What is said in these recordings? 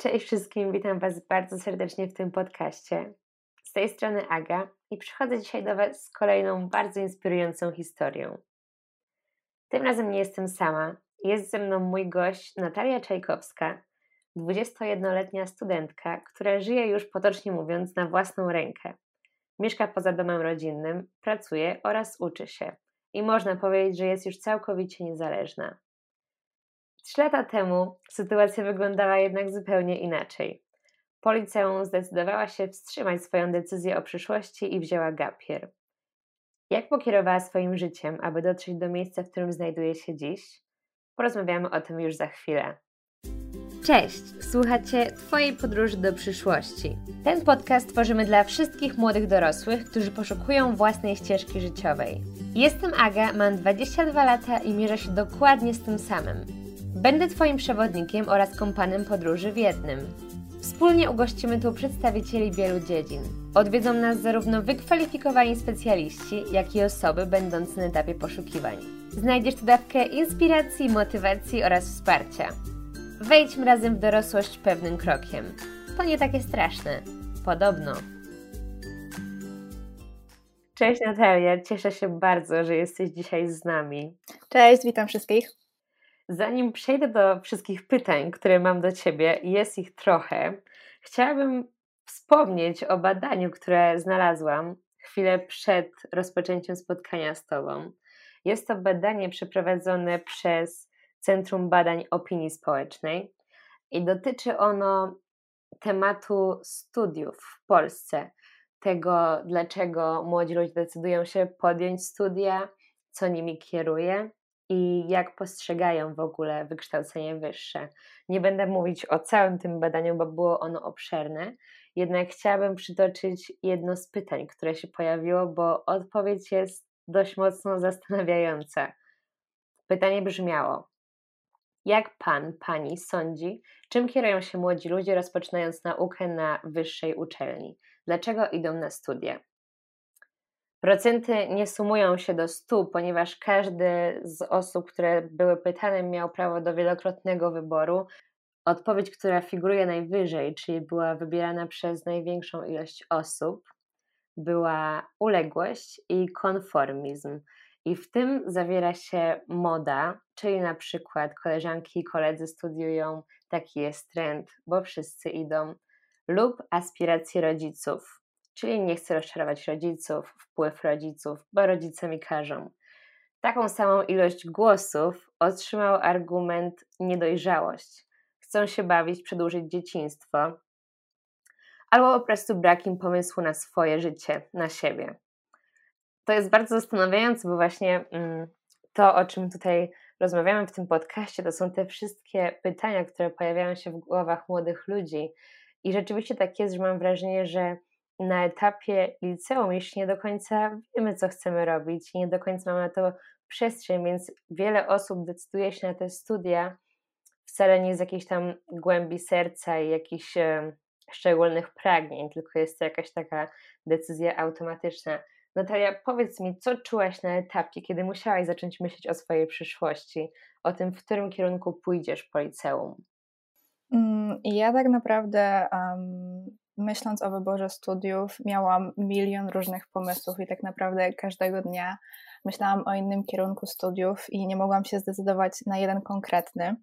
Cześć wszystkim, witam Was bardzo serdecznie w tym podcaście. Z tej strony Aga i przychodzę dzisiaj do Was z kolejną bardzo inspirującą historią. Tym razem nie jestem sama. Jest ze mną mój gość Natalia Czajkowska, 21-letnia studentka, która żyje już potocznie mówiąc na własną rękę. Mieszka poza domem rodzinnym, pracuje oraz uczy się. I można powiedzieć, że jest już całkowicie niezależna. Trzy lata temu sytuacja wyglądała jednak zupełnie inaczej. Policja zdecydowała się wstrzymać swoją decyzję o przyszłości i wzięła gapier. Jak pokierowała swoim życiem, aby dotrzeć do miejsca, w którym znajduje się dziś? Porozmawiamy o tym już za chwilę. Cześć, słuchacie Twojej podróży do przyszłości. Ten podcast tworzymy dla wszystkich młodych dorosłych, którzy poszukują własnej ścieżki życiowej. Jestem Aga, mam 22 lata i mierzę się dokładnie z tym samym. Będę Twoim przewodnikiem oraz kompanem podróży w jednym. Wspólnie ugościmy tu przedstawicieli wielu dziedzin. Odwiedzą nas zarówno wykwalifikowani specjaliści, jak i osoby będące na etapie poszukiwań. Znajdziesz tu dawkę inspiracji, motywacji oraz wsparcia. Wejdźmy razem w dorosłość pewnym krokiem. To nie takie straszne. Podobno. Cześć Natalia, cieszę się bardzo, że jesteś dzisiaj z nami. Cześć, witam wszystkich. Zanim przejdę do wszystkich pytań, które mam do Ciebie, jest ich trochę, chciałabym wspomnieć o badaniu, które znalazłam chwilę przed rozpoczęciem spotkania z Tobą. Jest to badanie przeprowadzone przez Centrum Badań Opinii Społecznej i dotyczy ono tematu studiów w Polsce. Tego, dlaczego młodzi ludzie decydują się podjąć studia, co nimi kieruje i jak postrzegają w ogóle wykształcenie wyższe. Nie będę mówić o całym tym badaniu, bo było ono obszerne, jednak chciałabym przytoczyć jedno z pytań, które się pojawiło, bo odpowiedź jest dość mocno zastanawiająca. Pytanie brzmiało: Jak pan, pani sądzi, czym kierują się młodzi ludzie rozpoczynając naukę na wyższej uczelni? Dlaczego idą na studia? Procenty nie sumują się do 100, ponieważ każdy z osób, które były pytane, miał prawo do wielokrotnego wyboru. Odpowiedź, która figuruje najwyżej, czyli była wybierana przez największą ilość osób, była uległość i konformizm. I w tym zawiera się moda, czyli na przykład koleżanki i koledzy studiują, taki jest trend, bo wszyscy idą, lub aspiracje rodziców, czyli nie chcę rozczarować rodziców, wpływ rodziców, bo rodzice mi każą. Taką samą ilość głosów otrzymał argument niedojrzałość. Chcą się bawić, przedłużyć dzieciństwo, albo po prostu brak im pomysłu na swoje życie, na siebie. To jest bardzo zastanawiające, bo właśnie mm, to, o czym tutaj rozmawiamy w tym podcaście, to są te wszystkie pytania, które pojawiają się w głowach młodych ludzi. I rzeczywiście tak jest, że mam wrażenie, że na etapie liceum jeszcze nie do końca wiemy, co chcemy robić nie do końca mamy na to przestrzeń, więc wiele osób decyduje się na te studia wcale nie z jakiejś tam głębi serca i jakichś e, szczególnych pragnień, tylko jest to jakaś taka decyzja automatyczna. Natalia, powiedz mi, co czułaś na etapie, kiedy musiałaś zacząć myśleć o swojej przyszłości, o tym, w którym kierunku pójdziesz po liceum? Mm, ja tak naprawdę um, myśląc o wyborze studiów, miałam milion różnych pomysłów i tak naprawdę każdego dnia myślałam o innym kierunku studiów i nie mogłam się zdecydować na jeden konkretny.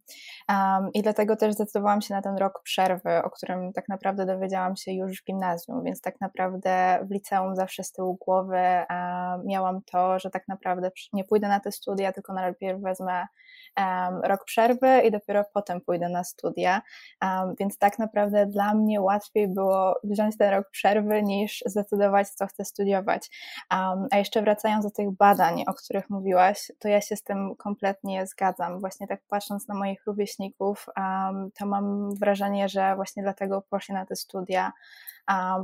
Um, I dlatego też zdecydowałam się na ten rok przerwy, o którym tak naprawdę dowiedziałam się już w gimnazjum, więc tak naprawdę w liceum zawsze z tyłu głowy um, miałam to, że tak naprawdę nie pójdę na te studia, tylko najpierw wezmę um, rok przerwy i dopiero potem pójdę na studia. więc tak naprawdę dla mnie łatwiej było wziąć ten rok przerwy niż zdecydować, co chcę studiować. a jeszcze wracając do tych badań, o których mówiłaś, to ja się z tym kompletnie zgadzam. Właśnie tak patrząc na moich rówieśników, to mam wrażenie, że właśnie dlatego poszli na te studia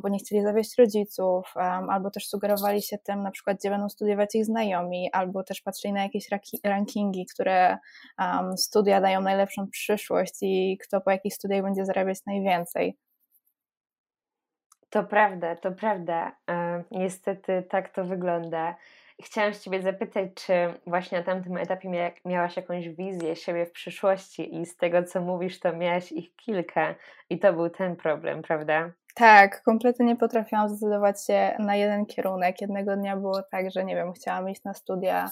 bo nie chcieli zawieść rodziców, albo też sugerowali się tym, na przykład, gdzie będą studiować ich znajomi, albo też patrzyli na jakieś rankingi, które studia dają najlepszą przyszłość i kto po jakich studiach będzie zarabiać najwięcej. To prawda, to prawda. E, niestety tak to wygląda. Chciałam się Ciebie zapytać, czy właśnie na tamtym etapie miałaś jakąś wizję siebie w przyszłości i z tego, co mówisz, to miałaś ich kilka i to był ten problem, prawda? Tak, kompletnie nie potrafiłam zdecydować się na jeden kierunek. Jednego dnia było tak, że nie wiem, chciałam iść na studia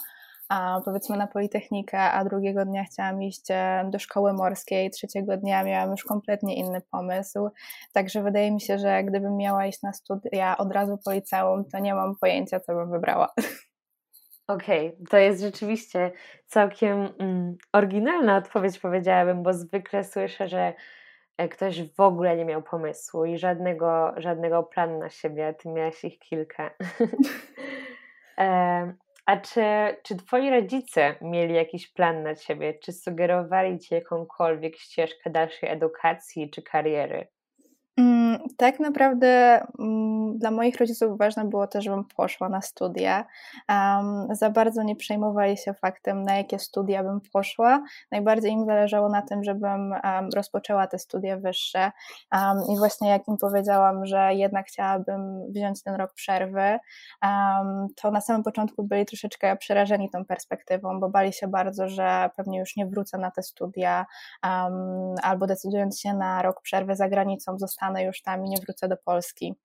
a powiedzmy na Politechnikę, a drugiego dnia chciałam iść e, do szkoły morskiej, trzeciego dnia miałam już kompletnie inny pomysł. Także wydaje mi się, że gdybym miała iść na studia od razu po liceum, to nie mam pojęcia, co bym wybrała. Okej, okay, to jest rzeczywiście całkiem mm, oryginalna odpowiedź, powiedziałabym, bo zwykle słyszę, że e, ktoś w ogóle nie miał pomysłu i żadnego, żadnego planu na siebie, a ty miałaś ich kilka. e, a czy, czy twoi rodzice mieli jakiś plan na ciebie? Czy sugerowali ci jakąkolwiek ścieżkę dalszej edukacji czy kariery? Mm, tak naprawdę mm, dla moich rodziców ważne było też, żebym poszła na studia. Um, za bardzo nie przejmowali się faktem, na jakie studia bym poszła. Najbardziej im zależało na tym, żebym um, rozpoczęła te studia wyższe. Um, I właśnie jak im powiedziałam, że jednak chciałabym wziąć ten rok przerwy, to na samym początku byli troszeczkę przerażeni tą perspektywą, bo bali się bardzo, że pewnie już nie wrócę na te studia, albo decydując się na rok przerwy za granicą, zostanę zostanę już tam i nie wrócę do Polski.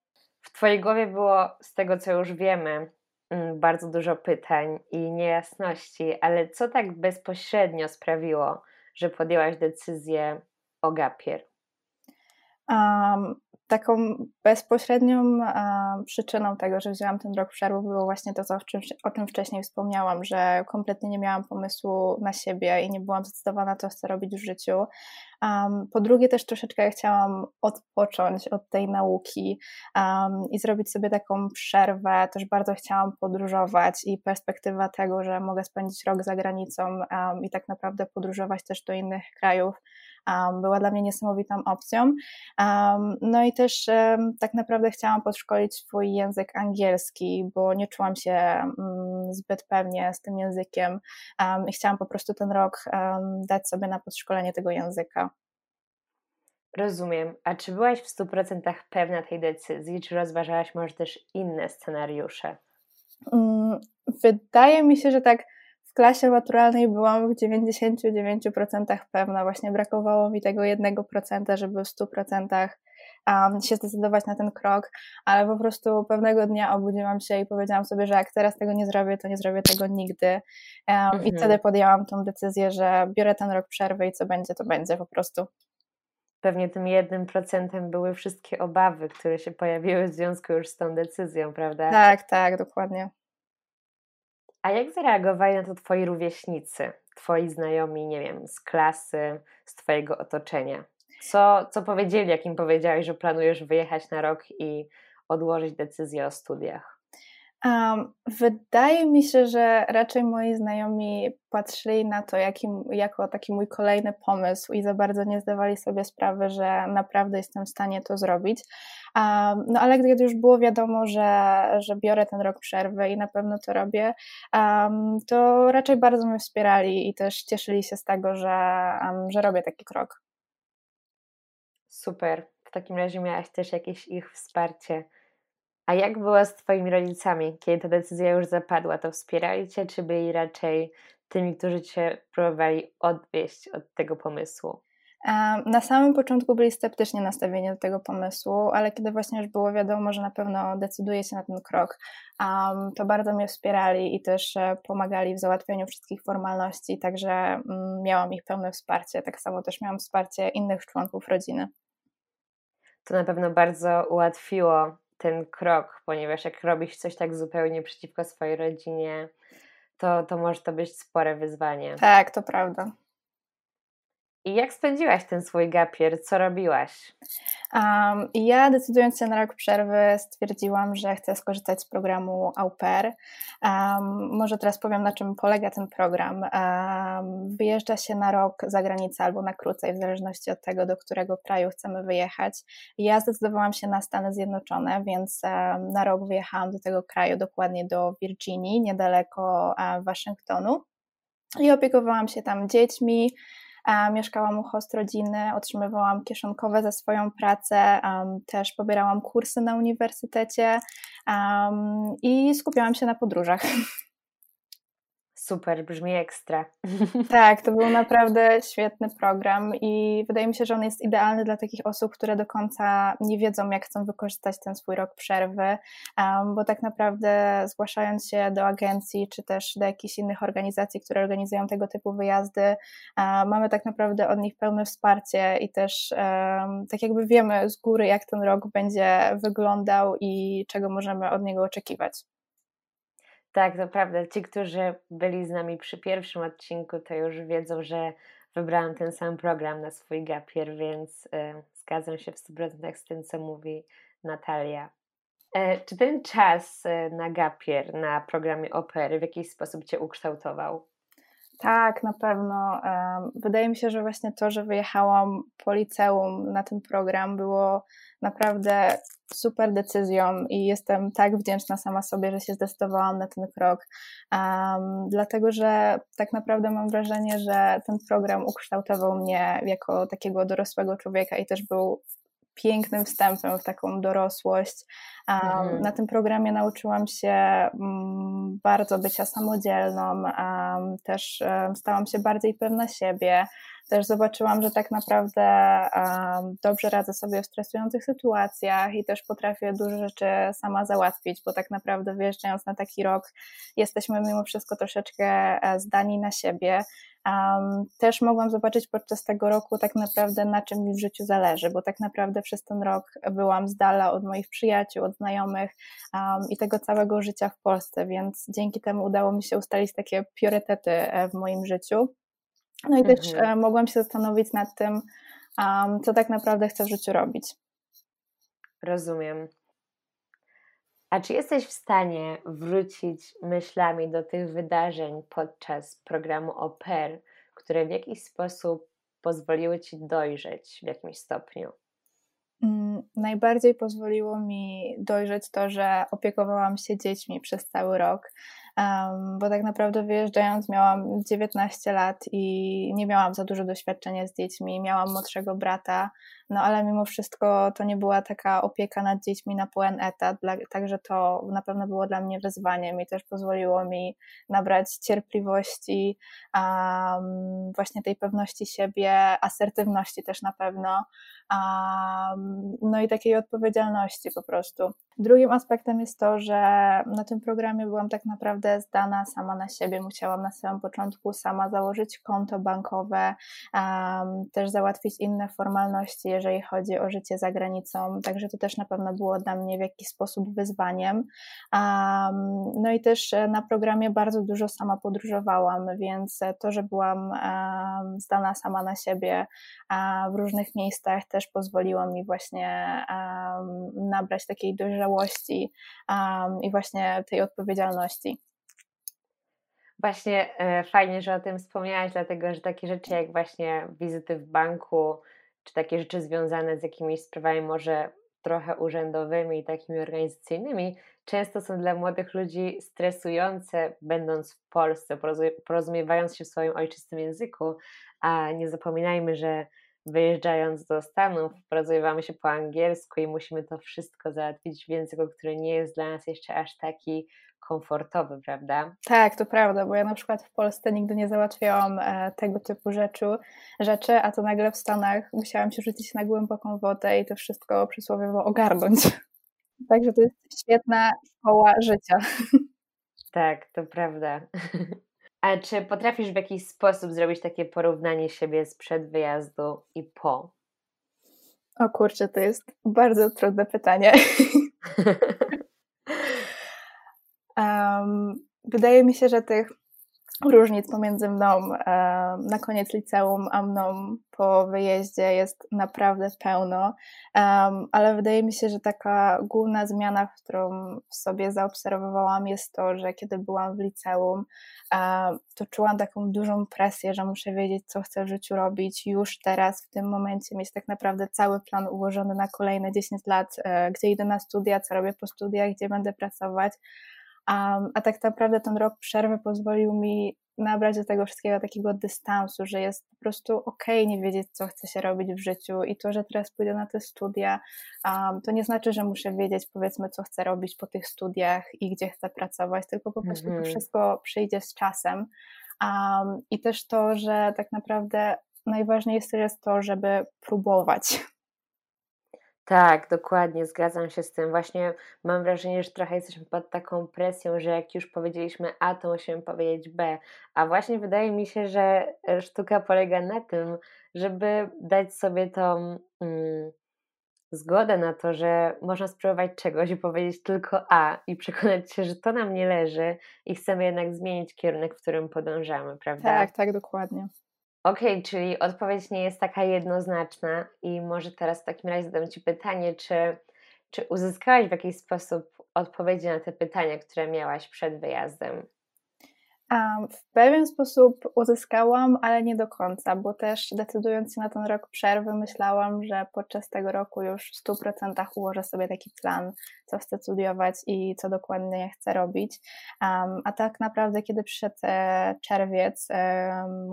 W Twojej głowie było, z tego co już wiemy, mm, bardzo dużo pytań i niejasności, ale co tak bezpośrednio sprawiło, że podjęłaś decyzję o gapier? Um, taką bezpośrednią przyczyną tego, że wzięłam ten rok przerwy, było właśnie to, o czym, o czym wcześniej wspomniałam, że kompletnie nie miałam pomysłu na siebie i nie byłam zdecydowana, co chcę robić w życiu. Um, po drugie, też troszeczkę chciałam odpocząć od tej nauki um, i zrobić sobie taką przerwę. Też bardzo chciałam podróżować i perspektywa tego, że mogę spędzić rok za granicą um, i tak naprawdę podróżować też do innych krajów, była dla mnie niesamowitą opcją. No i też tak naprawdę chciałam podszkolić swój język angielski, bo nie czułam się mm, zbyt pewnie z tym językiem i chciałam po prostu ten rok dać sobie na podszkolenie tego języka. Rozumiem. A czy byłaś w 100% pewna tej decyzji, czy rozważałaś może też inne scenariusze? Mm, wydaje mi się, że tak w klasie maturalnej byłam w 99% pewna, właśnie brakowało mi tego 1%, żeby w 100% um, się zdecydować na ten krok, ale po prostu pewnego dnia obudziłam się i powiedziałam sobie, że jak teraz tego nie zrobię, to nie zrobię tego nigdy. Um, mhm. I wtedy podjęłam tą decyzję, że biorę ten rok przerwy i co będzie, to będzie po prostu. Pewnie tym jednym procentem były wszystkie obawy, które się pojawiły w związku już z tą decyzją, prawda? Tak, tak, dokładnie. A jak zareagowali na to twoi rówieśnicy, twoi znajomi, nie wiem, z klasy, z twojego otoczenia? Co, co powiedzieli, jak im powiedziałeś, że planujesz wyjechać na rok i odłożyć decyzję o studiach? Um, wydaje mi się, że raczej moi znajomi patrzyli na to jako taki mój kolejny pomysł i za bardzo nie zdawali sobie sprawy, że naprawdę jestem w stanie to zrobić. Um, no ale gdy już było wiadomo, że, że biorę ten rok przerwy i na pewno to robię, um, to raczej bardzo mnie wspierali i też cieszyli się z tego, że, że robię taki krok. Super. W takim razie miałaś też jakieś ich wsparcie. A jak było z Twoimi rodzicami, kiedy ta decyzja już zapadła? To wspierali Cię, czy byli raczej tymi, którzy Cię próbowali odwieść od tego pomysłu? Na samym początku byli sceptycznie nastawieni do tego pomysłu, ale kiedy właśnie już było wiadomo, że na pewno decyduje się na ten krok, to bardzo mnie wspierali i też e, pomagali w załatwianiu wszystkich formalności, także mm, miałam ich pełne wsparcie. Tak samo też miałam wsparcie innych członków rodziny. To na pewno bardzo ułatwiło ten krok, ponieważ jak robisz coś tak zupełnie przeciwko swojej rodzinie, to, to może to być spore wyzwanie. Tak, to prawda. I jak spędziłaś ten swój gapier? Co robiłaś? Um, ja decydując się na rok przerwy stwierdziłam, że chcę skorzystać z programu Au Pair. Um, może teraz powiem na czym polega ten program. Um, wyjeżdża się na rok za granicę albo na krócej, w zależności od tego, do którego kraju chcemy wyjechać. Ja zdecydowałam się na Stany Zjednoczone, więc na rok wyjechałam do tego kraju, dokładnie do Virginii, niedaleko Waszyngtonu. I opiekowałam się tam dziećmi, mieszkałam u host rodziny, otrzymywałam kieszonkowe za swoją pracę, też pobierałam kursy na uniwersytecie i skupiałam się na podróżach. Super, brzmi ekstra. Tak, to był naprawdę świetny program i wydaje mi się, że on jest idealny dla takich osób, które do końca nie wiedzą, jak chcą wykorzystać ten swój rok przerwy, bo tak naprawdę zgłaszając się do agencji czy też do jakichś innych organizacji, które organizują tego typu wyjazdy, mamy tak naprawdę od nich pełne wsparcie i też tak jakby wiemy z góry, jak ten rok będzie wyglądał i czego możemy od niego oczekiwać. Tak, to prawda. Ci, którzy byli z nami przy pierwszym odcinku, to już wiedzą, że wybrałam ten sam program na swój gapier, więc y, zgadzam się w 100% z tym, co mówi Natalia. E, czy ten czas y, na gapier, na programie opery w jakiś sposób Cię ukształtował? Tak, na pewno. Wydaje mi się, że właśnie to, że wyjechałam po liceum na ten program było naprawdę super decyzją i jestem tak wdzięczna sama sobie, że się zdecydowałam na ten krok, um, dlatego że tak naprawdę mam wrażenie, że ten program ukształtował mnie jako takiego dorosłego człowieka i też był pięknym wstępem w taką dorosłość. Mhm. Na tym programie nauczyłam się um, bardzo bycia samodzielną, też stałam się bardziej pewna siebie. Też zobaczyłam, że tak naprawdę dobrze radzę sobie w stresujących sytuacjach i też potrafię dużo rzeczy sama załatwić, bo tak naprawdę wyjeżdżając na taki rok, jesteśmy mimo wszystko troszeczkę e, zdani na siebie. Um, też mogłam zobaczyć podczas tego roku tak naprawdę na czym mi w życiu zależy, bo tak naprawdę przez ten rok byłam z dala od moich przyjaciół, od znajomych um, i tego całego życia w Polsce, więc dzięki temu udało mi się ustalić takie priorytety e, w moim życiu. No i mhm. też e, mogłam się zastanowić nad tym, um, co tak naprawdę chcę w życiu robić. Rozumiem. A czy jesteś w stanie wrócić myślami do tych wydarzeń podczas programu OPER, które w jakiś sposób pozwoliły ci dojrzeć w jakimś stopniu? Mm, najbardziej pozwoliło mi dojrzeć to, że opiekowałam się dziećmi przez cały rok, bo tak naprawdę wyjeżdżając miałam 19 lat i nie miałam za dużo doświadczenia z dziećmi. Miałam młodszego brata, no ale mimo wszystko to nie była taka opieka nad dziećmi na pełen etat, także to na pewno było dla mnie wyzwaniem i też pozwoliło mi nabrać cierpliwości, um, właśnie tej pewności siebie, asertywności też na pewno, no i takiej odpowiedzialności po prostu. Drugim aspektem jest to, że na tym programie byłam tak naprawdę zdana sama na siebie. Musiałam na samym początku sama założyć konto bankowe, też załatwić inne formalności, jeżeli chodzi o życie za granicą. Także to też na pewno było dla mnie w jakiś sposób wyzwaniem. No i też na programie bardzo dużo sama podróżowałam, więc to, że byłam zdana sama na siebie w różnych miejscach, też pozwoliło mi właśnie nabrać takiej dojrzałości um, i właśnie tej odpowiedzialności. Właśnie e, fajnie, że o tym wspomniałaś, dlatego że takie rzeczy jak właśnie wizyty w banku, czy takie rzeczy związane z jakimiś sprawami może trochę urzędowymi i takimi organizacyjnymi, często są dla młodych ludzi stresujące, będąc w Polsce, porozumiewając się w swoim ojczystym języku, a nie zapominajmy, że wyjeżdżając do Stanów, porozumiewamy się po angielsku i musimy to wszystko załatwić w języku, który nie jest dla nas jeszcze aż taki komfortowy, prawda? Tak, to prawda, bo ja na przykład w Polsce nigdy nie załatwiałam e, tego typu rzeczy, rzeczy, a to nagle w Stanach musiałam się rzucić na głęboką wodę i to wszystko przysłowiowo ogarnąć. Także to jest świetna szkoła życia. Tak, to prawda. A czy potrafisz w jakiś sposób zrobić takie porównanie siebie sprzed wyjazdu i po? O kurczę, to jest bardzo trudne pytanie. um, wydaje mi się, że tych różnic pomiędzy mną na koniec liceum, a mną po wyjeździe jest naprawdę pełno, ale wydaje mi się, że taka główna zmiana, którą w sobie zaobserwowałam, jest to, że kiedy byłam w liceum, to czułam taką dużą presję, że muszę wiedzieć, co chcę w życiu robić już teraz, w tym momencie, mieć tak naprawdę cały plan ułożony na kolejne 10 lat, e, gdzie idę na studia, co robię po studiach, gdzie będę pracować. Um, a tak naprawdę ten rok przerwy pozwolił mi nabrać do tego wszystkiego takiego dystansu, że jest po prostu okej okay nie wiedzieć, co chce się robić w życiu i to, że teraz pójdę na te studia, um, to nie znaczy, że muszę wiedzieć powiedzmy, co chcę robić po tych studiach i gdzie chcę pracować, tylko po prostu mm -hmm. to wszystko przyjdzie z czasem. Um, I też to, że tak naprawdę najważniejsze jest to, żeby próbować. Tak, dokładnie, zgadzam się z tym. Właśnie mam wrażenie, że trochę jesteśmy pod taką presją, że jak już powiedzieliśmy A, to musimy powiedzieć B. A właśnie wydaje mi się, że e, sztuka polega na tym, żeby dać sobie tą mm, zgodę na to, że można spróbować czegoś i powiedzieć tylko A i przekonać się, że to nam nie leży i chcemy jednak zmienić kierunek, w którym podążamy, prawda? Tak, tak, dokładnie. Okej, okay, czyli odpowiedź nie jest taka jednoznaczna i może teraz w takim razie zadam Ci pytanie, czy, czy uzyskałaś w jakiś sposób odpowiedzi na te pytania, które miałaś przed wyjazdem? W pewien sposób uzyskałam, ale nie do końca, bo też decydując się na ten rok przerwy, myślałam, że podczas tego roku już w 100% ułożę sobie taki plan, co chcę studiować i co dokładnie chcę robić. A tak naprawdę, kiedy przyszedł e, czerwiec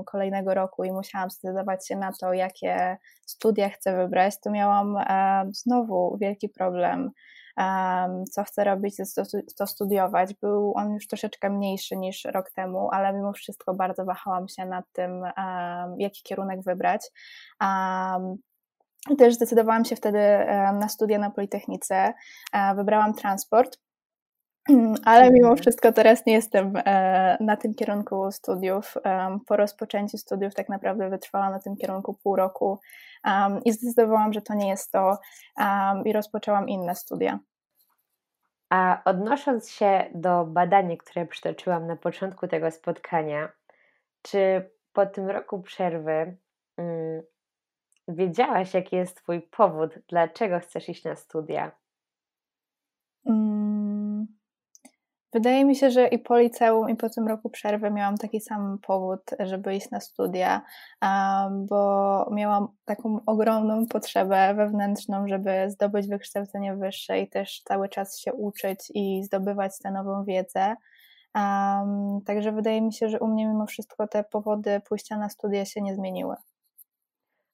kolejnego roku i musiałam zdecydować się na to, jakie studia chcę wybrać, to miałam znowu wielki problem co chcę robić, to studiować. Był on już troszeczkę mniejszy niż rok temu, ale mimo wszystko bardzo wahałam się nad tym, jaki kierunek wybrać. Też zdecydowałam się wtedy na studia na Politechnice. Wybrałam transport. Ale mimo wszystko teraz nie jestem e, na tym kierunku studiów. Po rozpoczęciu studiów tak naprawdę wytrwałam na tym kierunku pół roku i zdecydowałam, że to nie jest to i rozpoczęłam inne studia. A odnosząc się do badania, które przytoczyłam na początku tego spotkania, czy po tym roku przerwy mm, wiedziałaś, jaki jest Twój powód, dlaczego chcesz iść na studia? Wydaje mi się, że i po liceum, i po tym roku przerwy miałam taki sam powód, żeby iść na studia, bo miałam taką ogromną potrzebę wewnętrzną, żeby zdobyć wykształcenie wyższe i też cały czas się uczyć i zdobywać tę nową wiedzę. Także wydaje mi się, że u mnie mimo wszystko te powody pójścia na studia się nie zmieniły.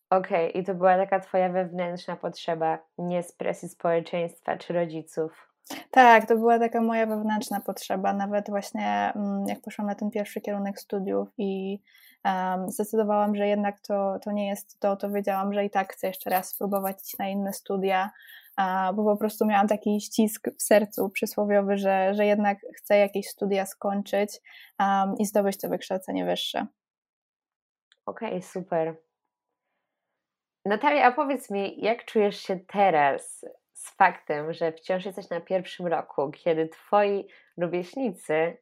Okej, okay, i to była taka Twoja wewnętrzna potrzeba, nie z presji społeczeństwa czy rodziców. Tak, to była taka moja wewnętrzna potrzeba, nawet właśnie mm, jak poszłam na ten pierwszy kierunek studiów i um, zdecydowałam, że jednak to, to nie jest to, to wiedziałam, że i tak chcę jeszcze raz spróbować na inne studia, uh, bo po prostu miałam taki ścisk w sercu przysłowiowy, że, że jednak chcę jakieś studia skończyć um, i zdobyć to wykształcenie wyższe. Okej, okay, super. Natalia, a powiedz mi, jak czujesz się teraz z faktem, że wciąż jesteś na pierwszym roku, kiedy twoi rówieśnicy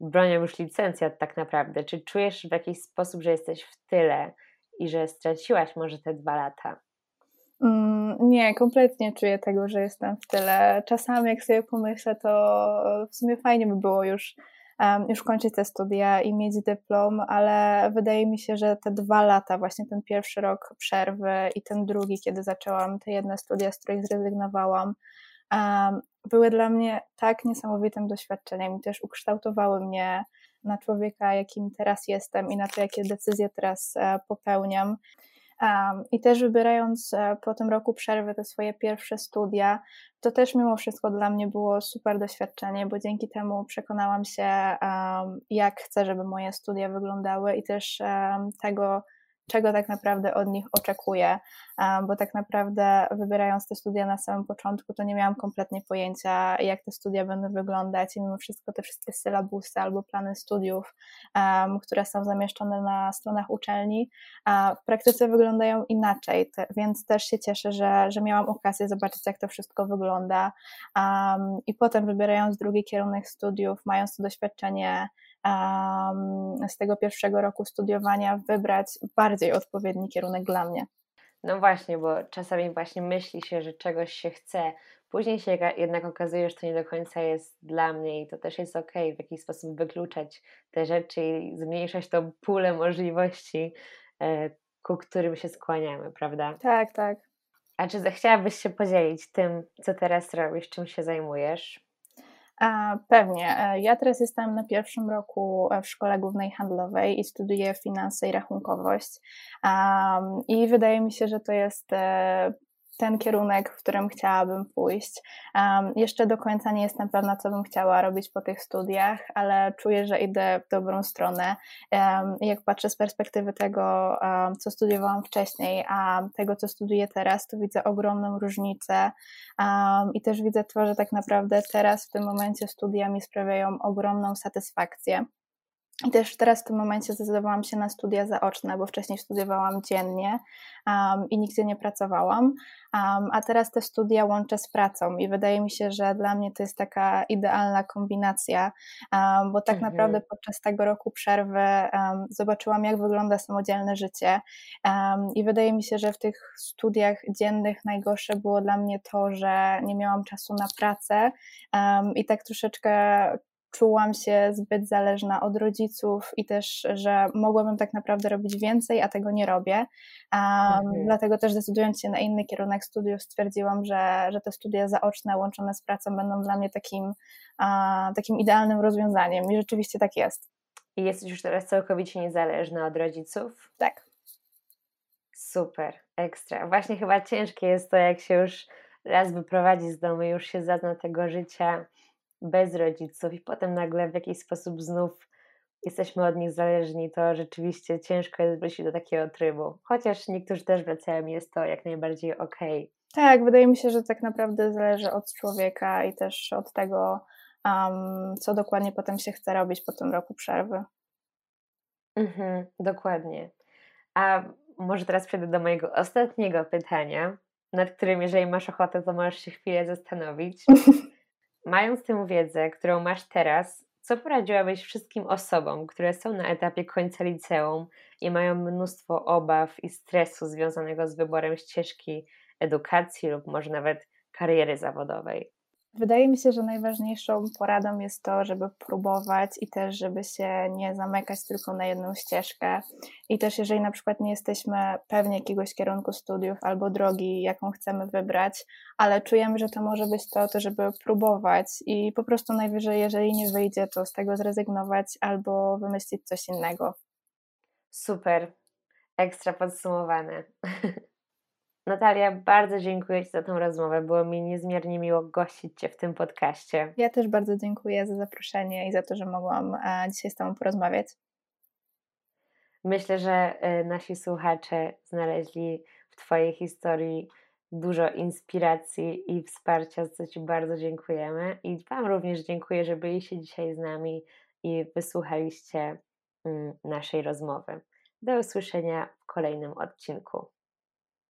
bronią już licencjat tak naprawdę? Czy czujesz w jakiś sposób, że jesteś w tyle i że straciłaś może te dwa lata? Mm, nie, kompletnie czuję tego, że jestem w tyle. Czasami, jak sobie pomyślę, to w sumie fajnie by było już już kończyć te studia i mieć dyplom, ale wydaje mi się, że te dwa lata, właśnie ten pierwszy rok przerwy i ten drugi, kiedy zaczęłam te jedne studia, z których zrezygnowałam, były dla mnie tak niesamowitym doświadczeniem i też ukształtowały mnie na człowieka, jakim teraz jestem i na to, jakie decyzje teraz e, popełniam. I też wybierając e, po tym roku przerwy te swoje pierwsze studia, to też mimo wszystko dla mnie było super doświadczenie, bo dzięki temu przekonałam się, jak chcę, żeby moje studia wyglądały i też tego, czego tak naprawdę od nich oczekuję, bo tak naprawdę wybierając te studia na samym początku, to nie miałam kompletnie pojęcia, jak te studia będą wyglądać i mimo wszystko te wszystkie sylabusy albo plany studiów, które są zamieszczone na stronach uczelni, w praktyce wyglądają inaczej, więc też się cieszę, że, że miałam okazję zobaczyć, jak to wszystko wygląda i potem wybierając drugi kierunek studiów, mając to doświadczenie z tego pierwszego roku studiowania wybrać bardziej odpowiedni kierunek dla mnie. No właśnie, bo czasami właśnie myśli się, że czegoś się chce, później się jednak okazuje, że to nie do końca jest dla mnie i to też jest ok, w jakiś sposób wykluczać te rzeczy i zmniejszać tą pulę możliwości, e, ku którym się skłaniamy, prawda? Tak, tak. A czy zechciałabyś się podzielić tym, co teraz robisz, czym się zajmujesz? Pewnie. E, ja teraz jestem na pierwszym roku w szkole głównej handlowej i studiuję finanse i rachunkowość. I wydaje mi się, że to jest e, ten kierunek, w którym chciałabym pójść. Um, jeszcze do końca nie jestem pewna, co bym chciała robić po tych studiach, ale czuję, że idę w dobrą stronę. Um, jak patrzę z perspektywy tego, um, co studiowałam wcześniej, a tego, co studiuję teraz, to widzę ogromną różnicę i też widzę to, że tak naprawdę teraz, w tym momencie, studia mi sprawiają ogromną satysfakcję. I też teraz w tym momencie zdecydowałam się na studia zaoczne, bo wcześniej studiowałam dziennie um, i nigdzie nie pracowałam, um, a teraz te studia łączę z pracą i wydaje mi się, że dla mnie to jest taka idealna kombinacja, um, bo tak mhm. naprawdę podczas tego roku przerwy zobaczyłam, jak wygląda samodzielne życie. I wydaje mi się, że w tych studiach dziennych najgorsze było dla mnie to, że nie miałam czasu na pracę. I tak troszeczkę czułam się zbyt zależna od rodziców i też, że mogłabym tak naprawdę robić więcej, a tego nie robię. Um, mhm. Dlatego też decydując się na inny kierunek studiów, stwierdziłam, że, że te studia zaoczne łączone z pracą będą dla mnie takim, uh, takim idealnym rozwiązaniem i rzeczywiście tak jest. I jesteś już teraz całkowicie niezależna od rodziców? Tak. Super, ekstra. Właśnie chyba ciężkie jest to, jak się już raz wyprowadzi z domu, już się zazna tego życia bez rodziców i potem nagle w jakiś sposób znów jesteśmy od nich zależni, to rzeczywiście ciężko jest wrócić do takiego trybu. Chociaż niektórzy też wracają, jest to jak najbardziej okej. Okay. Tak, wydaje mi się, że tak naprawdę zależy od człowieka i też od tego, um, co dokładnie potem się chce robić po tym roku przerwy. Mhm, dokładnie. A może teraz przejdę do mojego ostatniego pytania, nad którym, jeżeli masz ochotę, to możesz się chwilę zastanowić. Mając tę wiedzę, którą masz teraz, co poradziłabyś wszystkim osobom, które są na etapie końca liceum i mają mnóstwo obaw i stresu związanego z wyborem ścieżki edukacji lub może nawet kariery zawodowej? Wydaje mi się, że najważniejszą poradą jest to, żeby próbować i też, żeby się nie zamykać tylko na jedną ścieżkę. I też, jeżeli na przykład nie jesteśmy pewni jakiegoś kierunku studiów albo drogi, jaką chcemy wybrać, ale czujemy, że to może być to, to żeby próbować i po prostu najwyżej, jeżeli nie wyjdzie, to z tego zrezygnować albo wymyślić coś innego. Super, ekstra podsumowane. Natalia, bardzo dziękuję Ci za tę rozmowę. Było mi niezmiernie miło gościć Cię w tym podcaście. Ja też bardzo dziękuję za zaproszenie i za to, że mogłam e, dzisiaj z Tobą porozmawiać. Myślę, że e, nasi słuchacze znaleźli w Twojej historii dużo inspiracji i wsparcia, za co Ci bardzo dziękujemy. I Wam również dziękuję, że byliście dzisiaj z nami i wysłuchaliście mm, naszej rozmowy. Do usłyszenia w kolejnym odcinku.